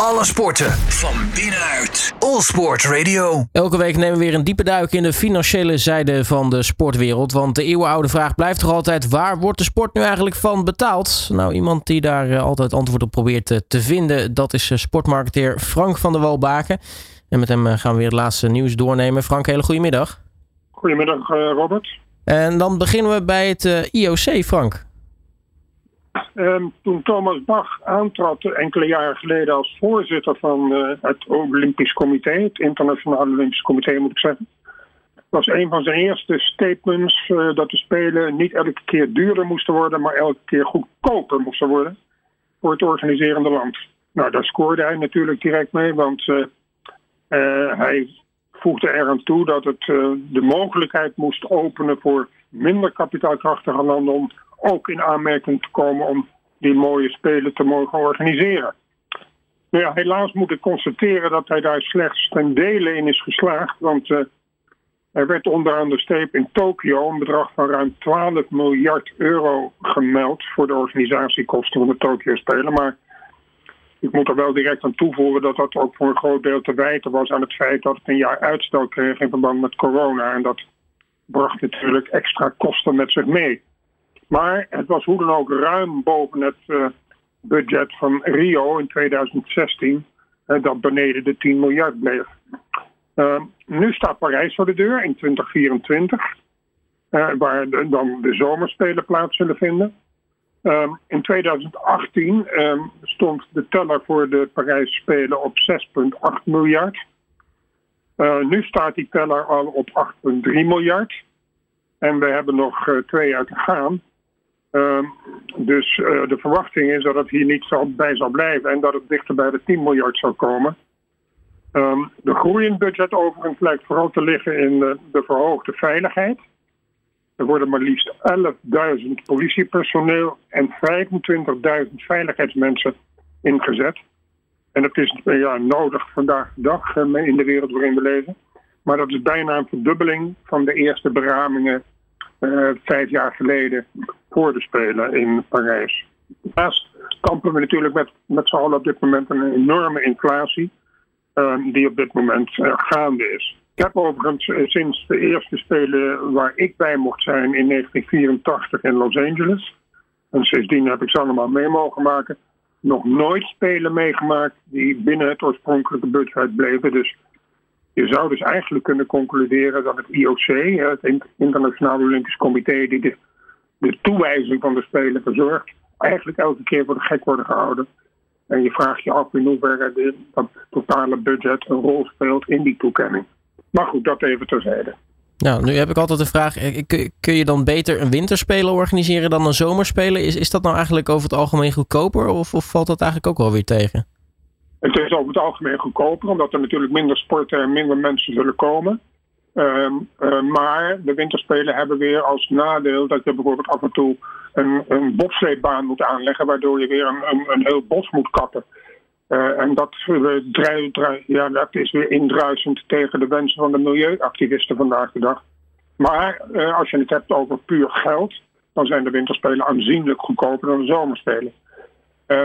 Alle sporten van binnenuit. All Sport Radio. Elke week nemen we weer een diepe duik in de financiële zijde van de sportwereld. Want de eeuwenoude vraag blijft toch altijd: waar wordt de sport nu eigenlijk van betaald? Nou, iemand die daar eh, altijd antwoord op probeert te, te vinden, dat is eh, sportmarketeer Frank van der Walbaken. En met hem eh, gaan we weer het laatste nieuws doornemen. Frank, hele goede middag. Goedemiddag, eh, Robert. En dan beginnen we bij het eh, IOC, Frank. Ehm, toen Thomas Bach aantrad enkele jaren geleden als voorzitter van eh, het Olympisch Comité, het Internationale Olympisch Comité moet ik zeggen, was een van zijn eerste statements eh, dat de Spelen niet elke keer duurder moesten worden, maar elke keer goedkoper moesten worden voor het organiserende land. Nou, daar scoorde hij natuurlijk direct mee, want eh, hij voegde eraan toe dat het de mogelijkheid moest openen voor minder kapitaalkrachtige landen om ook in aanmerking te komen om die mooie spelen te mogen organiseren. Nou ja, helaas moet ik constateren dat hij daar slechts ten dele in is geslaagd, want eh, er werd onderaan de streep in Tokio een bedrag van ruim 12 miljard euro gemeld voor de organisatiekosten van de Tokio-spelen. Maar ik moet er wel direct aan toevoegen dat dat ook voor een groot deel te wijten was aan het feit dat het een jaar uitstel kreeg in verband met corona. En dat bracht natuurlijk extra kosten met zich mee. Maar het was hoe dan ook ruim boven het eh, budget van Rio in 2016, eh, dat beneden de 10 miljard bleef. Uh, nu staat Parijs voor de deur in 2024, eh, waar dan de zomerspelen plaats zullen vinden. Ehm, in 2018 ehm, stond de teller voor de Parijs Spelen op 6,8 miljard. Nu staat die teller al op 8,3 miljard. En we hebben nog twee jaar te gaan. Ehm, dus eh, de verwachting is dat het hier niet bij zal blijven en dat het dichter bij de 10 miljard zal komen. Ehm, de groei in budget overigens lijkt vooral te liggen in de, de verhoogde veiligheid. Er worden maar liefst 11.000 politiepersoneel en 25.000 veiligheidsmensen ingezet. En dat is eh, nodig vandaag de dag eh, in de wereld waarin we leven. Maar dat is bijna een verdubbeling van de eerste beramingen vijf jaar geleden voor de Spelen in Parijs. Daarnaast kampen we natuurlijk met, met z'n allen op dit moment een enorme inflatie. eh, die op dit moment eh, gaande is. Ik heb overigens eh, sinds de eerste Spelen waar ik bij mocht zijn in 1984 in Los Angeles. En sindsdien heb ik ze allemaal mee mogen maken. Nog nooit Spelen meegemaakt die binnen het oorspronkelijke budget bleven. Dus je zou dus eigenlijk kunnen concluderen dat het IOC, het In- Internationaal Olympisch Comité, die de, toewijzing van de Spelen verzorgt, eigenlijk elke keer voor de gek worden gehouden. En je vraagt je af in hoeverre dat totale budget een rol speelt in die toekenning. Maar goed, dat even terzijde. Nou, nu heb ik altijd de vraag: eh, kun, kun je dan beter een winterspelen organiseren dan een zomerspelen? Is, is dat nou eigenlijk over het algemeen goedkoper of, of valt dat eigenlijk ook wel weer tegen? Het is over het algemeen goedkoper, omdat er natuurlijk minder sporten en minder mensen zullen komen. Ehm, eh, maar de winterspelen hebben weer als nadeel dat je bijvoorbeeld af en toe een, een moet aanleggen, waardoor je weer een, een, heel bos moet kappen. Eh, en dat, eh, ja, dat is weer indruisend tegen de wensen van de milieuactivisten vandaag de dag. Maar als je het hebt over puur geld, dan zijn de winterspelen aanzienlijk goedkoper dan de zomerspelen.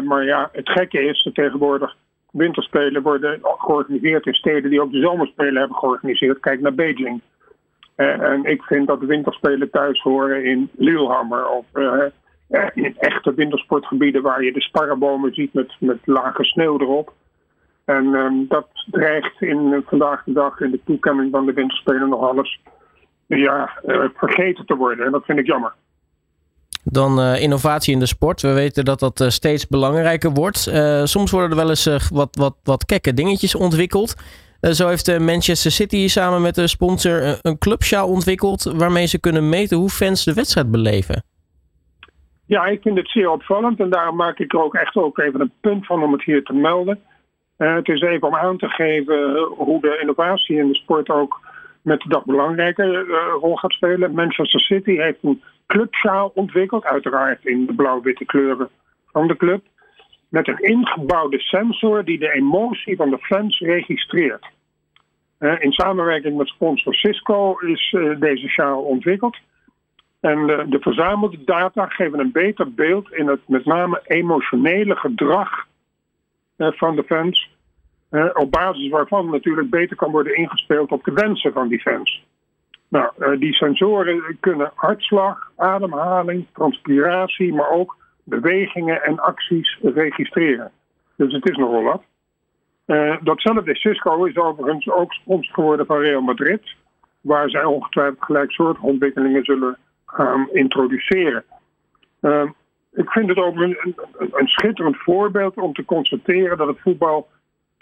Maar ja, het gekke is tegenwoordig winterspelen worden georganiseerd in steden die ook de zomerspelen hebben georganiseerd. Kijk naar Beijing. Eh, en ik vind dat de winterspelen thuis horen in Lillehammer of eh, eh, in echte wintersportgebieden waar je de sparrenbomen ziet met, met lage sneeuw erop. En ehm, dat dreigt in, vandaag de dag in de toekenning van de winterspelen nog alles ja, vergeten te worden. En dat vind ik jammer. Dan eh, innovatie in de sport. We weten dat dat eh, steeds belangrijker wordt. Eh, soms worden er wel eens wat, wat, wat kekke dingetjes ontwikkeld. Zo heeft Manchester City samen met de sponsor een clubsjaal ontwikkeld. waarmee ze kunnen meten hoe fans de wedstrijd beleven. Ja, ik vind het zeer opvallend en daarom maak ik er ook echt ook even een punt van om het hier te melden. Het is even om aan te geven hoe de innovatie in de sport ook met de dag belangrijke eh, rol gaat spelen. Manchester City heeft een clubsjaal ontwikkeld, uiteraard in de blauw-witte kleuren van de club, met een ingebouwde sensor die de emotie van de fans registreert. Eh, in samenwerking met sponsor Cisco is eh, deze sjaal ontwikkeld. En de, de verzamelde data geven een beter beeld in het met name emotionele gedrag van de fans. op basis waarvan natuurlijk beter kan worden ingespeeld op de wensen van die fans. Nou, die sensoren kunnen hartslag, ademhaling, transpiratie, maar ook bewegingen en acties registreren. Dus het is nogal wat. Uh, datzelfde Cisco is overigens ook sponsor geworden van Real Madrid, waar zij ongetwijfeld gelijksoortige ontwikkelingen zullen gaan introduceren. Uh, ik vind het ook een, een, schitterend voorbeeld om te constateren dat het voetbal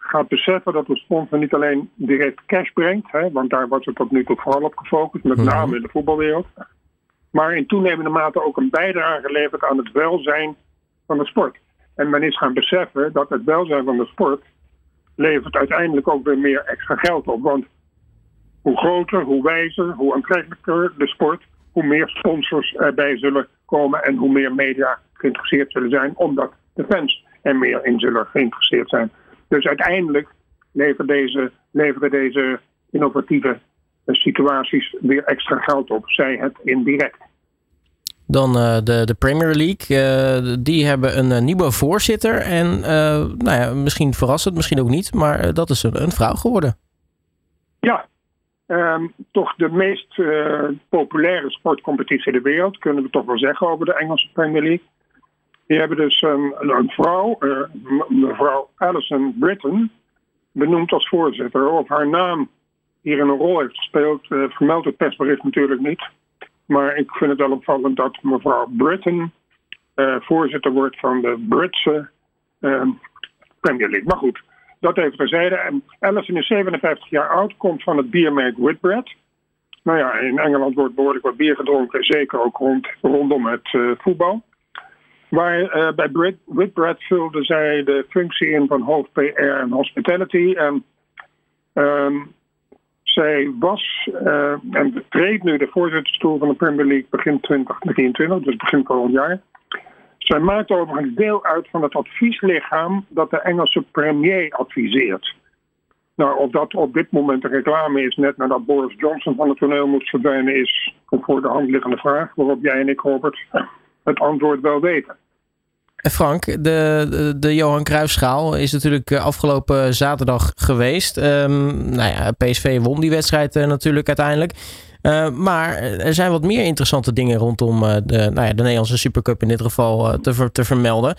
gaat beseffen dat de sponsor niet alleen direct cash brengt, hè, want daar wordt het tot nu toe vooral op gefocust, met mhm. name in de voetbalwereld, maar in toenemende mate ook een bijdrage levert aan het welzijn van de sport. En men is gaan beseffen dat het welzijn van de sport levert uiteindelijk ook weer meer extra geld op. Want hoe groter, hoe wijzer, hoe aantrekkelijker de sport, hoe meer sponsors erbij zullen komen en hoe meer media geïnteresseerd zullen zijn, omdat de fans er meer in zullen geïnteresseerd zijn. Dus uiteindelijk leveren deze, leveren deze innovatieve situaties weer extra geld op, zij het indirect. Dan uh, de, de Premier League. Uh, die hebben een, nieuwe voorzitter. En nou ja, misschien verrassend, misschien ook niet. Maar dat is een, een, vrouw geworden. Ja, um, toch de meest populaire sportcompetitie in de wereld. Kunnen we toch wel zeggen over de Engelse Premier League. Die hebben dus een, vrouw, mevrouw Alison Britton, benoemd als voorzitter. Of haar naam hier een rol heeft gespeeld, vermeldt het persbericht natuurlijk niet. Maar ik vind het wel opvallend dat mevrouw Britton uh, voorzitter wordt van de Britse Premier League. Maar goed, dat even terzijde. En Allison is 57 jaar oud, komt van het biermerk Whitbread. Nou ja, in Engeland wordt behoorlijk wat bier gedronken, zeker ook rond, rondom het voetbal. Waar bij Brit, Whitbread vulde zij de functie in van hoofd PR en hospitality. En um, zij was uh, en treedt nu de voorzitterstoel van de Premier League begin 2023, dus begin volgend jaar. Zij maakt overigens deel uit van het advieslichaam dat de Engelse premier adviseert. Nou, of dat op dit moment een reclame is, net nadat Boris Johnson van het toneel moet verdwijnen, is een voor de hand liggende vraag, waarop jij en ik, Robert, het antwoord wel weten. Frank, de, de, Johan Cruijffschaal is natuurlijk eh, afgelopen zaterdag geweest. Um, nou ja, PSV won die wedstrijd uh, natuurlijk uiteindelijk. Uh, maar er zijn wat meer interessante dingen rondom de, nou ja, de Nederlandse Supercup in dit geval te, te vermelden.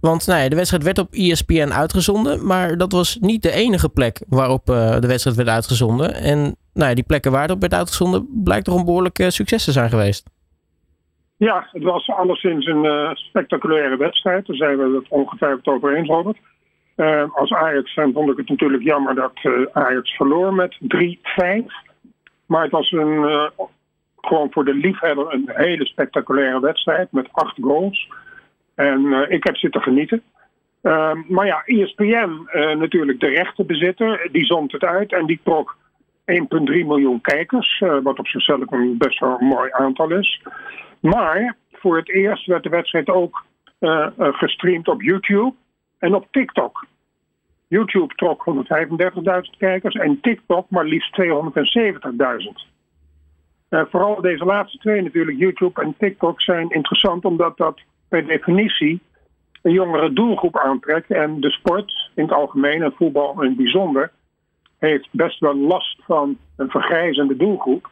Want nou ja, de wedstrijd werd op ESPN uitgezonden, maar dat was niet de enige plek waarop de wedstrijd werd uitgezonden. En nou ja, die plekken waar het op werd uitgezonden, blijkt toch een behoorlijk succes te zijn geweest. Ja, het was alleszins een uh, spectaculaire wedstrijd. Daar zijn we het ongetwijfeld over eens, Robert. Uh, als Ajax vond ik het natuurlijk jammer dat uh, Ajax verloor met 3-5. Maar het was een, gewoon voor de liefhebber een hele spectaculaire wedstrijd met acht goals. En ik heb zitten genieten. Ehm, maar ja, ESPN, natuurlijk de rechtenbezitter, die zond het uit en die trok 1,3 miljoen kijkers, wat op zichzelf een best wel mooi aantal is. Maar voor het eerst werd de wedstrijd ook uh, gestreamd op YouTube en op TikTok. YouTube trok 135.000 kijkers en TikTok maar liefst 270.000. Uh, vooral deze laatste twee natuurlijk, YouTube en TikTok, zijn interessant omdat dat per definitie een jongere doelgroep aantrekt. En de sport in het algemeen en voetbal in het bijzonder heeft best wel last van een vergrijzende doelgroep.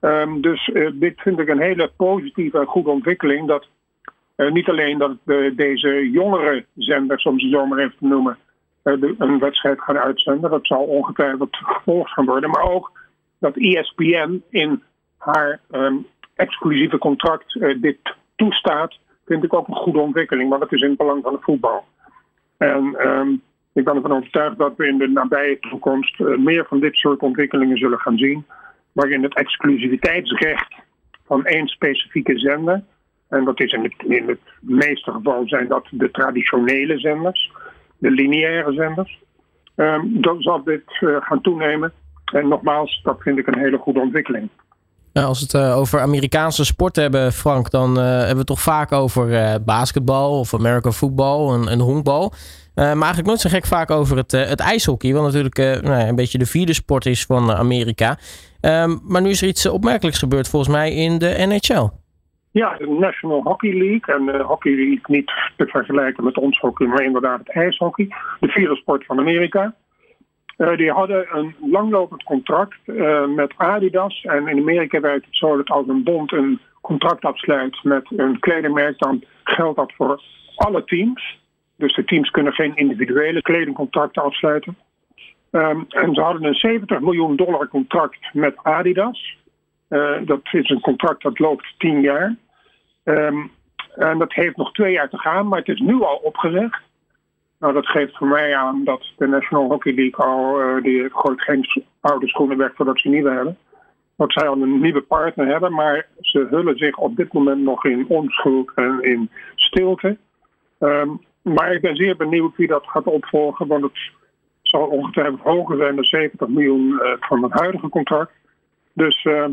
Um, dus uh, dit vind ik een hele positieve en goede ontwikkeling. Dat uh, niet alleen dat uh, deze jongere zenders, om ze zo maar even te noemen, een wedstrijd gaan uitzenden. Dat zal ongetwijfeld gevolgd gaan worden. Maar ook dat ESPN in haar um, exclusieve contract dit toestaat. Vind ik ook een goede ontwikkeling, want het is in het belang van het voetbal. En um, ik ben ervan overtuigd dat we in de nabije toekomst meer van dit soort ontwikkelingen zullen gaan zien waarin het exclusiviteitsrecht van één specifieke zender, en dat is in het, in het meeste geval zijn dat de traditionele zenders, de lineaire zenders, um, dan zal dit uh, gaan toenemen. En nogmaals, dat vind ik een hele goede ontwikkeling. Als we het uh, over Amerikaanse sport hebben, Frank, dan hebben we het toch vaak over basketbal of American football en, en honkbal. Maar eigenlijk nooit zo gek vaak over het, het ijshockey, wat natuurlijk nou, een beetje de vierde sport is van Amerika. Um, maar nu is er iets opmerkelijks gebeurd volgens mij in de NHL. Ja, de National Hockey League. En uh, Hockey League niet te vergelijken met ons hockey, maar inderdaad het ijshockey. De vierde sport van Amerika. Die hadden een langlopend contract met Adidas. En in Amerika werkt het zo dat als een bond een contract afsluit met een kledingmerk, dan geldt dat voor alle teams. Dus de teams kunnen geen individuele kledingcontracten afsluiten. Um, en ze hadden een 70 miljoen dollar contract met Adidas. Uh, dat is een contract dat loopt 10 jaar. Um, en dat heeft nog twee jaar te gaan, maar het is nu al opgezegd. Nou, dat geeft voor mij aan dat de National Hockey League al, uh, die gooit geen oude schoenen weg voordat ze nieuwe hebben. Dat zij al een nieuwe partner hebben, maar ze hullen zich op dit moment nog in onschuld en in stilte. Um, maar ik ben zeer benieuwd wie dat gaat opvolgen, want het zal ongetwijfeld hoger zijn dan 70 miljoen uh, van het huidige contract. Dus uh,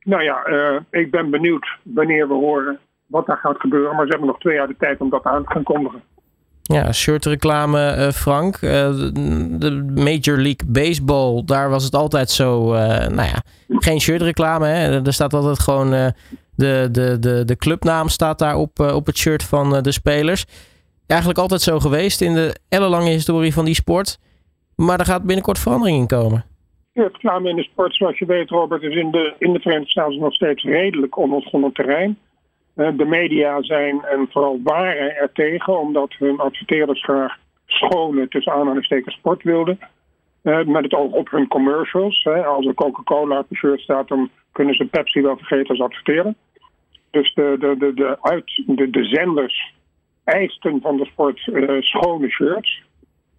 nou ja, uh, ik ben benieuwd wanneer we horen wat daar gaat gebeuren. Maar ze hebben nog twee jaar de tijd om dat aan te gaan kondigen. Ja, shirtreclame, Frank. De Major League Baseball, daar was het altijd zo. Nou ja, geen shirtreclame. Er staat altijd gewoon de, de, de, de clubnaam staat daar op, op het shirt van de spelers. Eigenlijk altijd zo geweest in de ellenlange historie van die sport. Maar er gaat binnenkort verandering in komen. Ja, reclame in de sport, zoals je weet, Robert, is in de, in de Verenigde Staten nog steeds redelijk onontgonnen terrein. De media zijn en vooral waren er tegen, omdat hun adverteerders graag schone, tussen aanhalingstekens, sport wilden. Uh, met het oog op hun commercials. Als er Coca-Cola op de shirt staat, dan kunnen ze Pepsi wel vergeten als adverteren. Dus de, de, de, de, uit, de, de zenders eisten van de sport uh, schone shirts.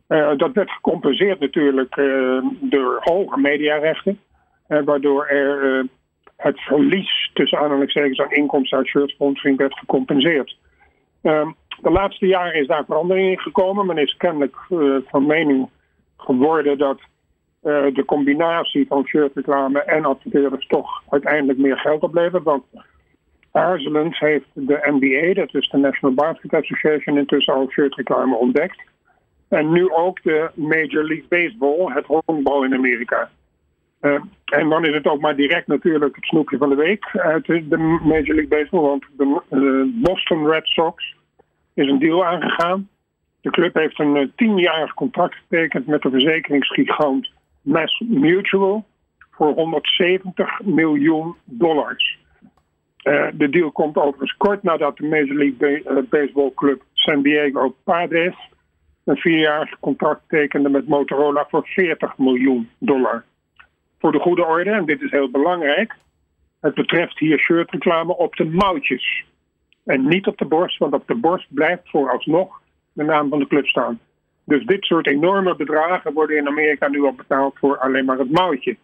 Uh, dat werd gecompenseerd natuurlijk door hoge mediarechten. waardoor er het verlies tussen aanhalingstekens aan inkomsten uit shirtsponsoring werd gecompenseerd. Um, de laatste jaren is daar verandering in gekomen. Men is kennelijk van mening geworden dat de combinatie van shirtreclame en adverteerders toch uiteindelijk meer geld oplevert. Want aarzelend heeft de NBA, dat is de National Basketball Association, intussen al shirtreclame ontdekt. En nu ook de Major League Baseball, het honkbal in Amerika. Uh, en dan is het ook maar direct natuurlijk het snoepje van de week uit de Major League Baseball. Want de uh, Boston Red Sox is een deal aangegaan. De club heeft een tienjarig contract getekend met de verzekeringsgigant Mass Mutual voor 170 miljoen dollars. De deal komt overigens kort nadat de Major League Ba Baseball Club San Diego Padres een vierjarig contract tekende met Motorola voor 40 miljoen dollar voor de goede orde, en dit is heel belangrijk. Het betreft hier shirtreclame op de mouwtjes. En niet op de borst, want op de borst blijft vooralsnog de naam van de club staan. Dus dit soort enorme bedragen worden in Amerika nu al betaald voor alleen maar het mouwtje.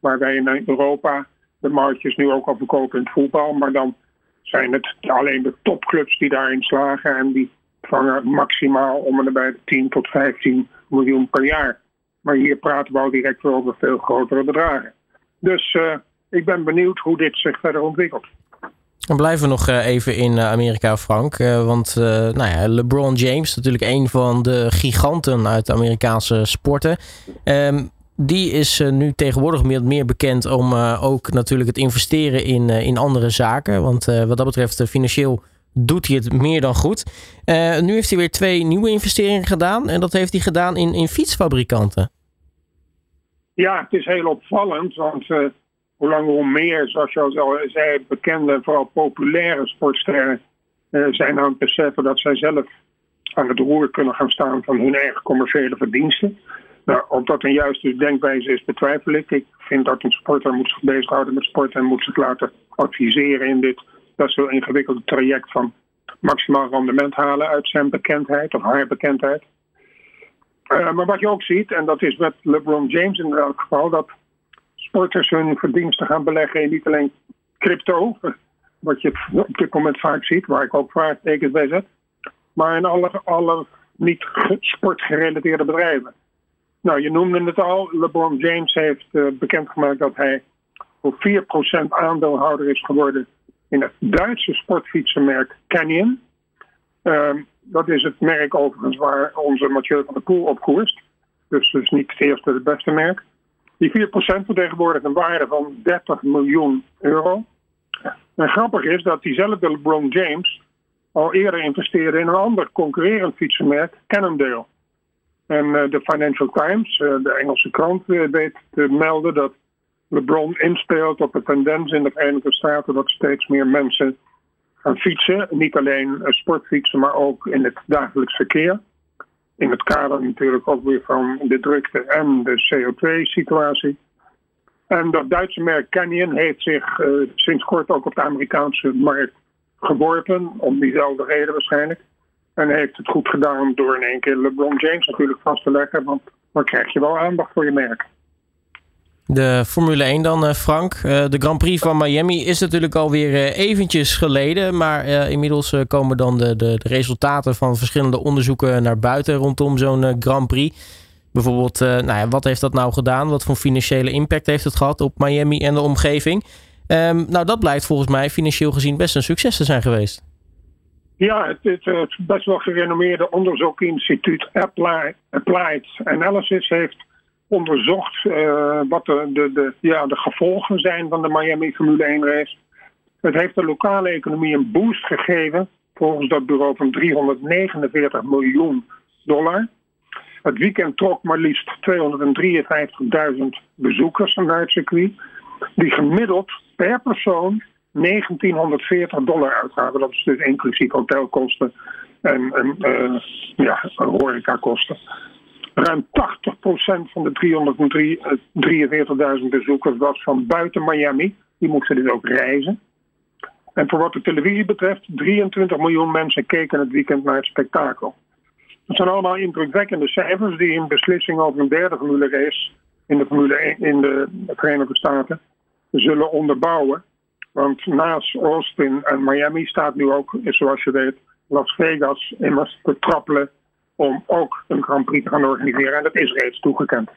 Waar wij in Europa de mouwtjes nu ook al verkopen in het voetbal. Maar dan zijn het alleen de topclubs die daarin slagen. En die vangen maximaal om en bij de 10 tot 15 miljoen per jaar. Maar hier praten we al direct over veel grotere bedragen. Dus uh, ik ben benieuwd hoe dit zich verder ontwikkelt. Dan blijven we nog uh, even in uh, Amerika, Frank. want nou ja, LeBron James, natuurlijk een van de giganten uit de Amerikaanse sporten. Die is nu tegenwoordig meer, bekend om ook natuurlijk het investeren in, in andere zaken. Want wat dat betreft financieel doet hij het meer dan goed. Nu heeft hij weer twee nieuwe investeringen gedaan. En dat heeft hij gedaan in, in fietsfabrikanten. Ja, het is heel opvallend. Want hoe langer hoe meer, zoals je al zei, bekende, vooral populaire sportsterren zijn aan het beseffen dat zij zelf aan het roer kunnen gaan staan van hun eigen commerciële verdiensten. Nou, of dat een juiste denkwijze is, betwijfel ik. Ik vind dat een sporter moet zich bezighouden met sport en moet zich laten adviseren in dit dat een ingewikkelde traject van maximaal rendement halen uit zijn bekendheid of haar bekendheid. Uh, maar wat je ook ziet, en dat is met LeBron James in elk geval, dat sporters hun verdiensten gaan beleggen in niet alleen crypto, wat je op dit moment vaak ziet, waar ik ook vraagtekens bij zet, maar in alle, alle niet sportgerelateerde bedrijven. Nou, je noemde het al, LeBron James heeft uh, bekendgemaakt dat hij voor 4% aandeelhouder is geworden in het Duitse sportfietsenmerk Canyon. Uh, dat is het merk overigens waar onze Mathieu van der Poel op koerst. Dus dus niet het eerste, het beste merk. Die 4% vertegenwoordigt een waarde van 30 miljoen euro. En grappig is dat diezelfde LeBron James al eerder investeerde in een ander concurrerend fietsenmerk, Cannondale. En uh, de Financial Times, uh, de Engelse krant, uh, weet te melden dat LeBron inspeelt op de tendens in de Verenigde Staten dat steeds meer mensen gaan fietsen. Niet alleen sportfietsen, maar ook in het dagelijks verkeer. In het kader natuurlijk ook weer van de drukte en de CO2-situatie. En dat Duitse merk Canyon heeft zich sinds kort ook op de Amerikaanse markt geworpen, om diezelfde reden waarschijnlijk. En heeft het goed gedaan door in één keer LeBron James natuurlijk vast te leggen, want dan krijg je wel aandacht voor je merk. De Formule 1 dan, eh, Frank. Eh, de Grand Prix van Miami is natuurlijk alweer eh, eventjes geleden. Maar inmiddels komen dan de, de, de, resultaten van verschillende onderzoeken naar buiten rondom zo'n Grand Prix. Bijvoorbeeld, nou ja, wat heeft dat nou gedaan? Wat voor financiële impact heeft het gehad op Miami en de omgeving? Um, nou, dat blijkt volgens mij financieel gezien best een succes te zijn geweest. Ja, het, het, het best wel gerenommeerde onderzoekinstituut Applied, Applied Analysis heeft onderzocht uh, wat de, de, de, ja, de gevolgen zijn van de Miami Formule 1 race. Het heeft de lokale economie een boost gegeven, volgens dat bureau van 349 miljoen dollar. Het weekend trok maar liefst 253.000 bezoekers naar het circuit, die gemiddeld per persoon 1940 dollar uitgaven. Dat is dus inclusief hotelkosten en, en uh, ja, horecakosten. Ruim 80% van de 343.000 bezoekers was van buiten Miami. Die moesten dus ook reizen. En voor wat de televisie betreft, 23 miljoen mensen keken het weekend naar het spektakel. Dat zijn allemaal indrukwekkende cijfers die een beslissing over een derde Formule race in de Formule 1 in de Verenigde Staten zullen onderbouwen. Want naast Austin en Miami staat nu ook, zoals je weet, Las Vegas immers te trappelen om ook een Grand Prix te gaan organiseren. En dat is reeds toegekend.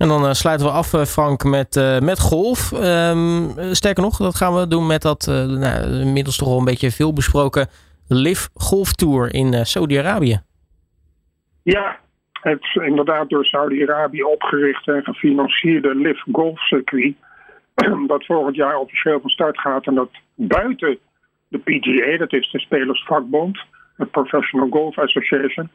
En dan uh, sluiten we af, eh, Frank, met, uh, met golf. Um, sterker nog, dat gaan we doen met dat uh, nou, inmiddels toch al een beetje veel besproken LIV Golf Tour in Saudi-Arabië. Ja, het is inderdaad door Saudi-Arabië opgericht en gefinancierde LIV Golf Circuit dat volgend jaar officieel van start gaat en dat buiten de PGA, dat is de Spelersvakbond, de Professional Golf Association,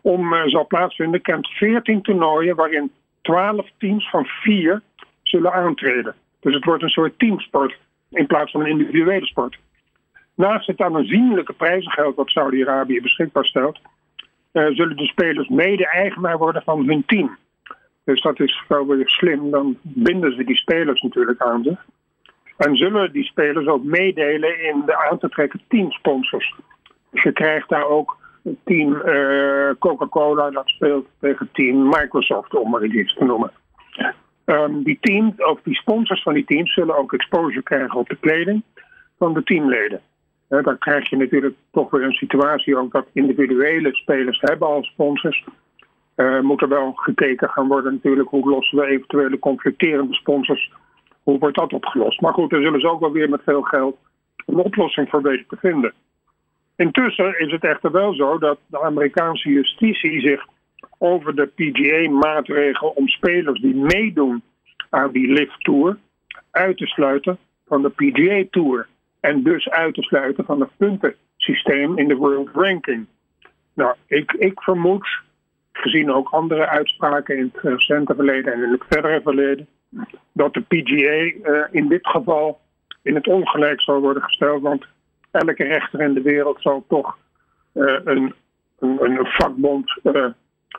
om uh, zal plaatsvinden, kent 14 toernooien waarin 12 teams van 4 zullen aantreden. Dus het wordt een soort teamsport in plaats van een individuele sport. Naast het aanzienlijke prijzengeld dat Saudi-Arabië beschikbaar stelt, uh, zullen de spelers mede-eigenaar worden van hun team. Dus dat is wel weer slim. Dan binden ze die spelers natuurlijk aan zich. En zullen die spelers ook meedelen in de aan te trekken teamsponsors. Dus je krijgt daar ook team uh, Coca-Cola, dat speelt tegen team Microsoft, om maar iets te noemen. Um, die, team, of die sponsors van die teams zullen ook exposure krijgen op de kleding van de teamleden. Dan krijg je natuurlijk toch weer een situatie ook dat individuele spelers hebben als sponsors. Uh, moet er wel gekeken gaan worden natuurlijk hoe lossen we eventuele conflicterende sponsors, hoe wordt dat opgelost. Maar goed, er zullen ze ook wel weer met veel geld een oplossing voor weten te vinden. Intussen is het echter wel zo dat de Amerikaanse justitie zich over de PGA-maatregel om spelers die meedoen aan die Lift Tour uit te sluiten van de PGA Tour. En dus uit te sluiten van het puntensysteem in de World Ranking. Nou, ik, ik vermoed gezien ook andere uitspraken in het recente verleden en in het verdere verleden, dat de PGA uh, in dit geval in het ongelijk zal worden gesteld. Want elke rechter in de wereld zal toch uh, een, een, een, vakbond uh,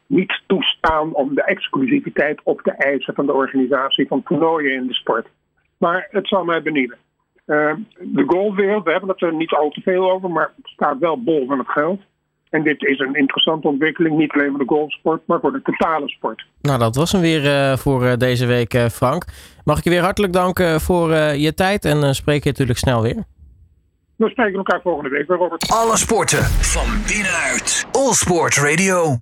niet toestaan om de exclusiviteit op te eisen van de organisatie van toernooien in de sport. Maar het zal mij benieuwen. de golfwereld, we hebben het er niet al te veel over, maar het staat wel bol van het geld. En dit is een interessante ontwikkeling, niet alleen voor de golfsport, maar voor de totale sport. Nou, dat was hem weer uh, voor uh, deze week, uh, Frank. Mag ik je weer hartelijk danken voor je tijd en spreek je natuurlijk snel weer. We spreken elkaar volgende week weer, Robert. Alle sporten van binnenuit. All Sport Radio.